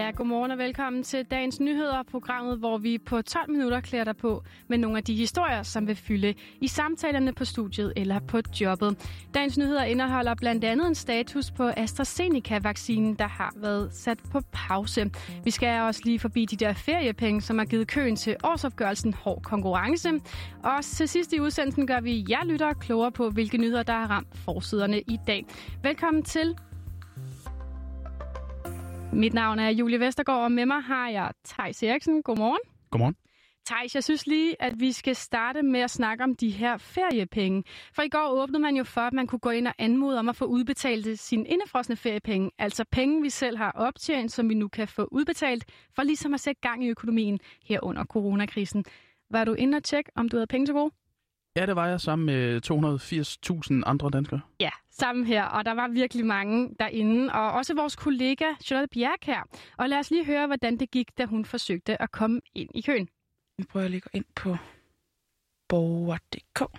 Ja, godmorgen og velkommen til dagens nyheder, programmet, hvor vi på 12 minutter klæder dig på med nogle af de historier, som vil fylde i samtalerne på studiet eller på jobbet. Dagens nyheder indeholder blandt andet en status på AstraZeneca-vaccinen, der har været sat på pause. Vi skal også lige forbi de der feriepenge, som har givet køen til årsopgørelsen hård konkurrence. Og til sidst i udsendelsen gør vi jer lyttere klogere på, hvilke nyheder, der har ramt forsiderne i dag. Velkommen til mit navn er Julie Vestergaard, og med mig har jeg Thijs Eriksen. Godmorgen. Godmorgen. Thijs, jeg synes lige, at vi skal starte med at snakke om de her feriepenge. For i går åbnede man jo for, at man kunne gå ind og anmode om at få udbetalt sine indefrosne feriepenge. Altså penge, vi selv har optjent, som vi nu kan få udbetalt, for ligesom at sætte gang i økonomien her under coronakrisen. Var du inde og tjekke, om du havde penge til gode? Ja, det var jeg sammen med 280.000 andre danskere. Ja, sammen her, og der var virkelig mange derinde, og også vores kollega Charlotte Bjerg her. Og lad os lige høre, hvordan det gik, da hun forsøgte at komme ind i køen. Nu prøver jeg lige at gå ind på borger.dk.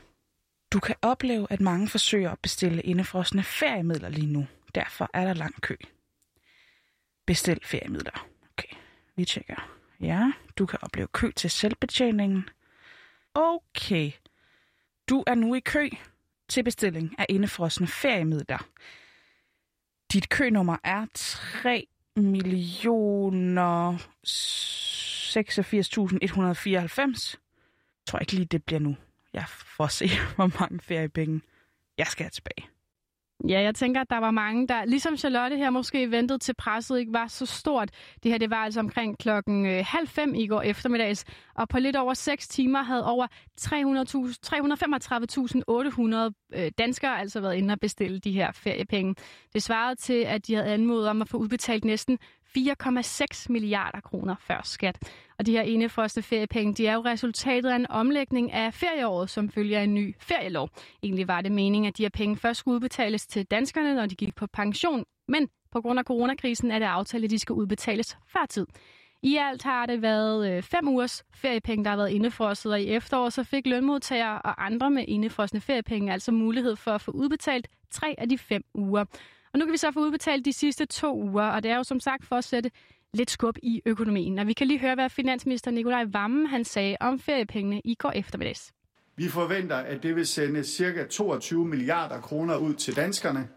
Du kan opleve, at mange forsøger at bestille indefrosne feriemidler lige nu. Derfor er der lang kø. Bestil feriemidler. Okay, vi tjekker. Ja, du kan opleve kø til selvbetjeningen. Okay, du er nu i kø til bestilling af indefrosne feriemidler. Dit kønummer er 3 millioner 86.194. Jeg tror ikke lige, det bliver nu. Jeg får se, hvor mange feriepenge jeg skal have tilbage. Ja, jeg tænker, at der var mange, der ligesom Charlotte her måske ventede til presset ikke var så stort. Det her det var altså omkring klokken øh, halv fem i går eftermiddags, og på lidt over 6 timer havde over 335.800 øh, danskere altså været inde og bestille de her feriepenge. Det svarede til, at de havde anmodet om at få udbetalt næsten 4,6 milliarder kroner før skat. Og de her indefroste feriepenge, de er jo resultatet af en omlægning af ferieåret, som følger en ny ferielov. Egentlig var det meningen, at de her penge først skulle udbetales til danskerne, når de gik på pension. Men på grund af coronakrisen er det aftalt, at de skal udbetales før tid. I alt har det været øh, fem ugers feriepenge, der har været indefrosset, og i efteråret så fik lønmodtagere og andre med indefrosne feriepenge altså mulighed for at få udbetalt tre af de fem uger. Og nu kan vi så få udbetalt de sidste to uger, og det er jo som sagt for at sætte lidt skub i økonomien. Og vi kan lige høre, hvad finansminister Nikolaj Vammen han sagde om feriepengene i går eftermiddags. Vi forventer, at det vil sende ca. 22 milliarder kroner ud til danskerne.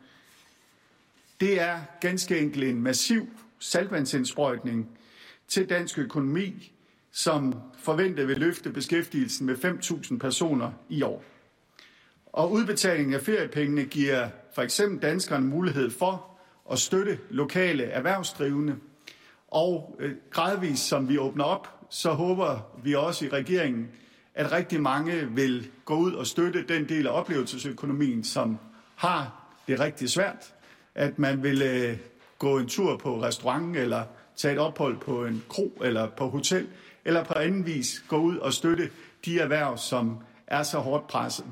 Det er ganske enkelt en massiv salgvandsindsprøjtning til dansk økonomi, som forventet vil løfte beskæftigelsen med 5.000 personer i år. Og udbetalingen af feriepengene giver for eksempel danskerne mulighed for at støtte lokale erhvervsdrivende. Og øh, gradvist, som vi åbner op, så håber vi også i regeringen, at rigtig mange vil gå ud og støtte den del af oplevelsesøkonomien, som har det rigtig svært. At man vil øh, gå en tur på restaurant eller tage et ophold på en kro eller på hotel, eller på anden vis gå ud og støtte de erhverv, som er så hårdt presset.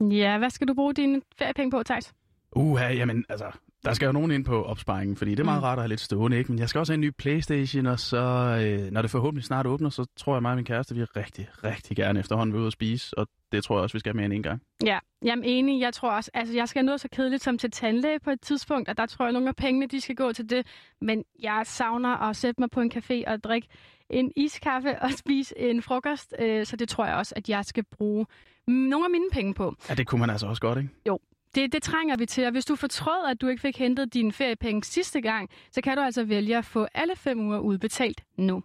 Ja, hvad skal du bruge dine feriepenge på, Thijs? Uha, jamen altså, der skal jo nogen ind på opsparingen, fordi det er meget mm. rart at have lidt stående, ikke? Men jeg skal også have en ny Playstation, og så, øh, når det forhåbentlig snart åbner, så tror jeg mig og min kæreste, vi rigtig, rigtig gerne efterhånden vil ud og spise, og det tror jeg også, vi skal have mere end en gang. Ja, jeg er enig. Jeg tror også, altså jeg skal noget så kedeligt som til tandlæge på et tidspunkt, og der tror jeg, at nogle af pengene, de skal gå til det. Men jeg savner at sætte mig på en café og drikke en iskaffe og spise en frokost, øh, så det tror jeg også, at jeg skal bruge nogle af mine penge på. Ja, det kunne man altså også godt, ikke? Jo, det, det trænger vi til, og hvis du fortrød, at du ikke fik hentet dine feriepenge sidste gang, så kan du altså vælge at få alle fem uger udbetalt nu.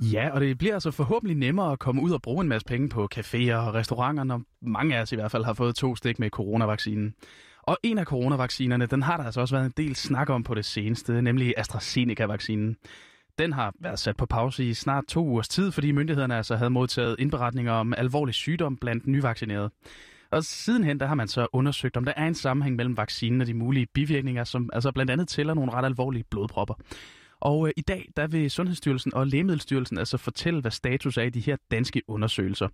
Ja, og det bliver altså forhåbentlig nemmere at komme ud og bruge en masse penge på caféer og restauranter, når mange af os i hvert fald har fået to stik med coronavaccinen. Og en af coronavaccinerne, den har der altså også været en del snak om på det seneste, nemlig AstraZeneca-vaccinen. Den har været sat på pause i snart to ugers tid, fordi myndighederne altså havde modtaget indberetninger om alvorlig sygdom blandt nyvaccinerede. Og sidenhen der har man så undersøgt, om der er en sammenhæng mellem vaccinen og de mulige bivirkninger, som altså blandt andet tæller nogle ret alvorlige blodpropper. Og øh, i dag der vil Sundhedsstyrelsen og Lægemiddelstyrelsen altså fortælle, hvad status er i de her danske undersøgelser.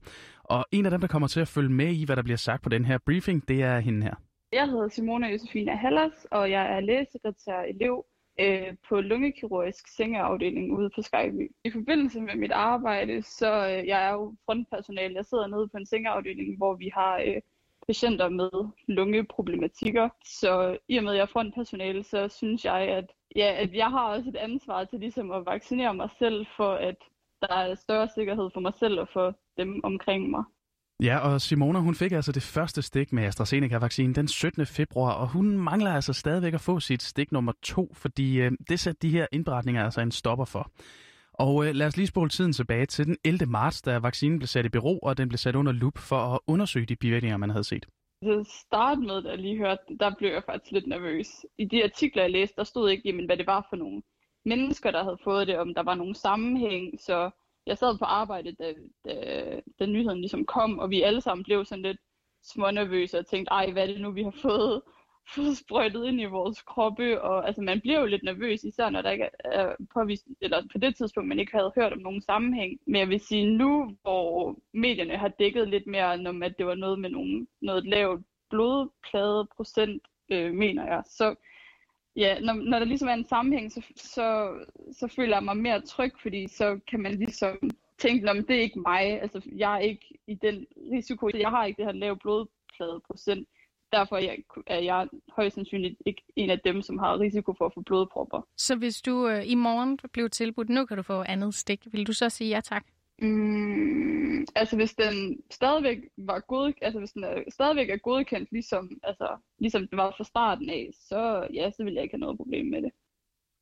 Og en af dem, der kommer til at følge med i, hvad der bliver sagt på den her briefing, det er hende her. Jeg hedder Simone Josefine Hallers, og jeg er lægesekretær elev øh, på lungekirurgisk sengeafdeling ude på Skyby. I forbindelse med mit arbejde, så øh, jeg er jo frontpersonale. Jeg sidder nede på en sengeafdeling, hvor vi har øh, patienter med lungeproblematikker. Så i og med, at jeg er frontpersonale, så synes jeg, at, ja, at jeg har også et ansvar til ligesom at vaccinere mig selv, for at der er større sikkerhed for mig selv og for dem omkring mig. Ja, og Simona, hun fik altså det første stik med AstraZeneca-vaccinen den 17. februar, og hun mangler altså stadigvæk at få sit stik nummer to, fordi øh, det satte de her indberetninger altså en stopper for. Og øh, lad os lige spole tiden tilbage til den 11. marts, da vaccinen blev sat i bero, og den blev sat under lup for at undersøge de bivirkninger, man havde set. Til start med, da jeg lige hørte der blev jeg faktisk lidt nervøs. I de artikler, jeg læste, der stod ikke, jamen, hvad det var for nogle mennesker, der havde fået det, om der var nogen sammenhæng, så jeg sad på arbejde, da, da, da nyheden ligesom kom, og vi alle sammen blev sådan lidt smånervøse og tænkte, ej, hvad er det nu, vi har fået, fået sprøjtet ind i vores kroppe, og altså man bliver jo lidt nervøs, især når der ikke er påvist, eller på det tidspunkt, man ikke havde hørt om nogen sammenhæng. Men jeg vil sige, nu hvor medierne har dækket lidt mere, om at det var noget med nogen, noget lavt blodplade procent, øh, mener jeg, så ja, når, når der ligesom er en sammenhæng, så, så, så føler jeg mig mere tryg, fordi så kan man ligesom tænke, at det er ikke mig, altså jeg er ikke i den risiko, jeg har ikke det her lave blodplade procent, derfor er jeg, er jeg højst sandsynligt ikke en af dem, som har risiko for at få blodpropper. Så hvis du øh, i morgen blev tilbudt, nu kan du få andet stik, vil du så sige ja tak? Mm, altså hvis den stadigvæk var god, altså hvis den er, stadigvæk er godkendt, ligesom, altså, ligesom den var fra starten af, så ja, så vil jeg ikke have noget problem med det.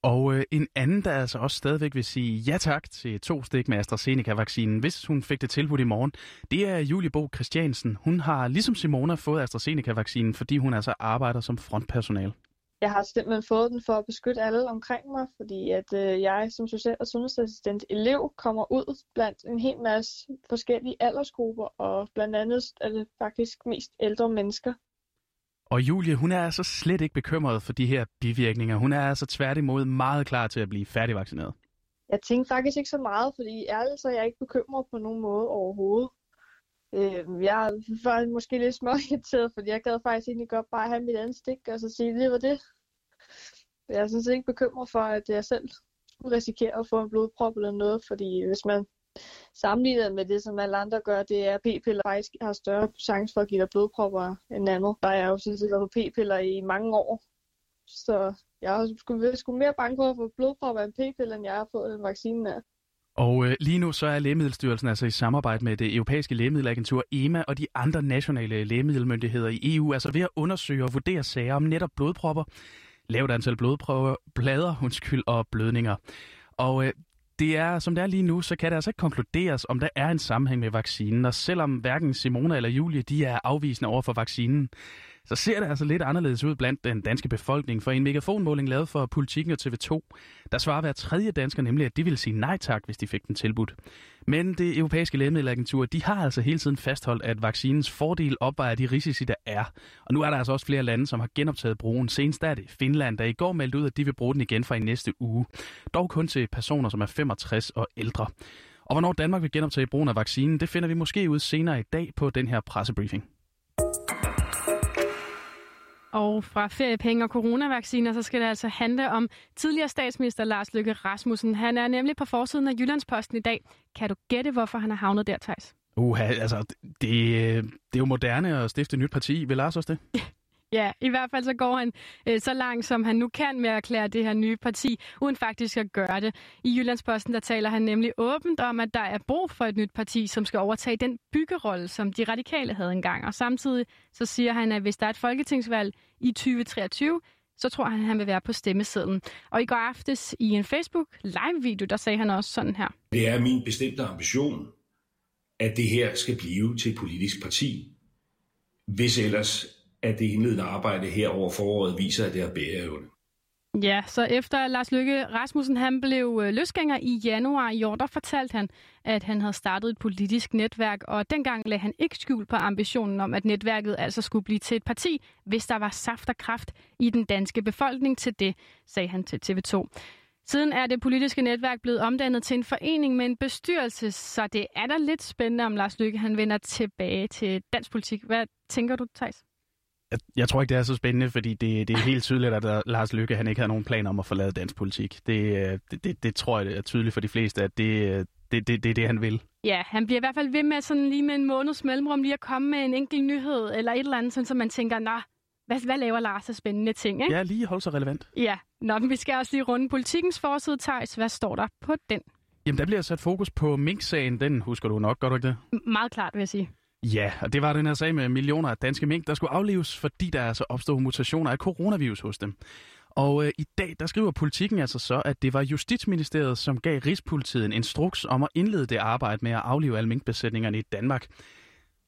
Og øh, en anden, der altså også stadigvæk vil sige ja tak til to stik med AstraZeneca-vaccinen, hvis hun fik det tilbudt i morgen, det er Julie Bo Christiansen. Hun har ligesom Simona fået AstraZeneca-vaccinen, fordi hun altså arbejder som frontpersonale. Jeg har simpelthen fået den for at beskytte alle omkring mig, fordi at øh, jeg som social- og sundhedsassistent elev kommer ud blandt en hel masse forskellige aldersgrupper, og blandt andet er det faktisk mest ældre mennesker. Og Julie, hun er altså slet ikke bekymret for de her bivirkninger. Hun er altså tværtimod meget klar til at blive færdigvaccineret. Jeg tænker faktisk ikke så meget, fordi ærligt så er jeg ikke bekymret på nogen måde overhovedet. Øh, jeg var måske lidt småirriteret, fordi jeg gad faktisk egentlig godt bare have mit andet stik, og så sige, det var det. Jeg er sådan set ikke bekymret for, at jeg selv skulle risikere at få en blodprop eller noget, fordi hvis man sammenligner med det, som alle andre gør, det er, at p-piller faktisk har større chance for at give dig blodpropper end andet. Der er jo sådan set på p-piller i mange år, så jeg er sgu, sgu mere bange for at få blodpropper end p-piller, end jeg har fået en vaccine af. Og øh, lige nu så er Lægemiddelstyrelsen altså i samarbejde med det europæiske lægemiddelagentur EMA og de andre nationale lægemiddelmyndigheder i EU, altså ved at undersøge og vurdere sager om netop blodpropper, lavt antal blodprøver, blader undskyld, og blødninger. Og øh, det er, som det er lige nu, så kan det altså ikke konkluderes, om der er en sammenhæng med vaccinen. Og selvom hverken Simona eller Julie, de er afvisende over for vaccinen, så ser det altså lidt anderledes ud blandt den danske befolkning. For en megafonmåling lavet for Politiken og TV2, der svarer hver tredje dansker nemlig, at de ville sige nej tak, hvis de fik den tilbudt. Men det europæiske lægemiddelagentur, de har altså hele tiden fastholdt, at vaccinens fordel opvejer de risici, der er. Og nu er der altså også flere lande, som har genoptaget brugen. Senest er det Finland, der i går meldte ud, at de vil bruge den igen fra i næste uge. Dog kun til personer, som er 65 og ældre. Og hvornår Danmark vil genoptage brugen af vaccinen, det finder vi måske ud senere i dag på den her pressebriefing. Og fra feriepenge og coronavacciner, så skal det altså handle om tidligere statsminister Lars Løkke Rasmussen. Han er nemlig på forsiden af Jyllandsposten i dag. Kan du gætte, hvorfor han har havnet der, Thijs? Uha, altså, det, det er jo moderne at stifte et nyt parti. Vil Lars også det? Ja, i hvert fald så går han øh, så langt, som han nu kan med at erklære det her nye parti, uden faktisk at gøre det. I Jyllandsposten der taler han nemlig åbent om, at der er brug for et nyt parti, som skal overtage den byggerolle, som de radikale havde engang. Og samtidig så siger han, at hvis der er et folketingsvalg i 2023, så tror han, at han vil være på stemmesedlen. Og i går aftes i en Facebook live-video, der sagde han også sådan her. Det er min bestemte ambition, at det her skal blive til et politisk parti. Hvis ellers at det indledende arbejde her over foråret viser, at det har bæreevne. Ja, så efter Lars Løkke Rasmussen han blev øh, løsgænger i januar i år, der fortalte han, at han havde startet et politisk netværk, og dengang lagde han ikke skjul på ambitionen om, at netværket altså skulle blive til et parti, hvis der var saft og kraft i den danske befolkning til det, sagde han til TV2. Siden er det politiske netværk blevet omdannet til en forening med en bestyrelse, så det er da lidt spændende, om Lars Løkke han vender tilbage til dansk politik. Hvad tænker du, Thijs? Jeg, jeg tror ikke, det er så spændende, fordi det, det er helt tydeligt, at Lars Lykke han ikke havde nogen planer om at forlade dansk politik. Det, det, det, det tror jeg er tydeligt for de fleste, at det, det, det, det er det, han vil. Ja, han bliver i hvert fald ved med sådan lige med en måneds mellemrum lige at komme med en enkelt nyhed eller et eller andet, sådan, så man tænker, nå, hvad, hvad laver Lars af spændende ting, ikke? Ja, lige holde sig relevant. Ja, Nå, men vi skal også lige runde politikens forside, Thijs. Hvad står der på den? Jamen, der bliver sat fokus på Mink-sagen. Den husker du nok, gør du ikke det? M- meget klart, vil jeg sige. Ja, og det var den her sag med millioner af danske mink, der skulle aflives, fordi der altså opstod mutationer af coronavirus hos dem. Og øh, i dag, der skriver politikken altså så, at det var Justitsministeriet, som gav Rigspolitiet en instruks om at indlede det arbejde med at aflive alle minkbesætningerne i Danmark.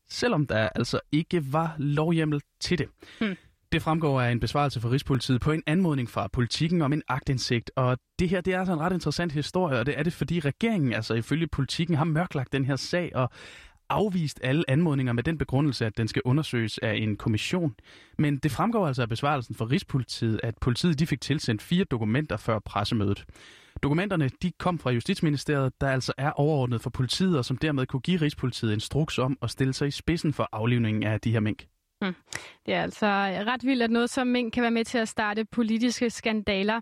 Selvom der altså ikke var lovhjemmel til det. Hmm. Det fremgår af en besvarelse fra Rigspolitiet på en anmodning fra politikken om en agtindsigt. Og det her, det er altså en ret interessant historie, og det er det, fordi regeringen, altså ifølge politikken, har mørklagt den her sag og afvist alle anmodninger med den begrundelse, at den skal undersøges af en kommission. Men det fremgår altså af besvarelsen fra Rigspolitiet, at politiet de fik tilsendt fire dokumenter før pressemødet. Dokumenterne de kom fra Justitsministeriet, der altså er overordnet for politiet, og som dermed kunne give Rigspolitiet instruks om at stille sig i spidsen for aflivningen af de her mink. Hmm. Det er altså ret vildt, at noget som mink kan være med til at starte politiske skandaler.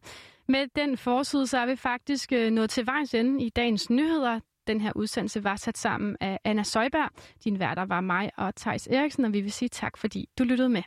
Med den forside, så er vi faktisk øh, nået til vejs ende i dagens nyheder. Den her udsendelse var sat sammen af Anna Søjberg. Din værter var mig og Tejs Eriksen, og vi vil sige tak, fordi du lyttede med.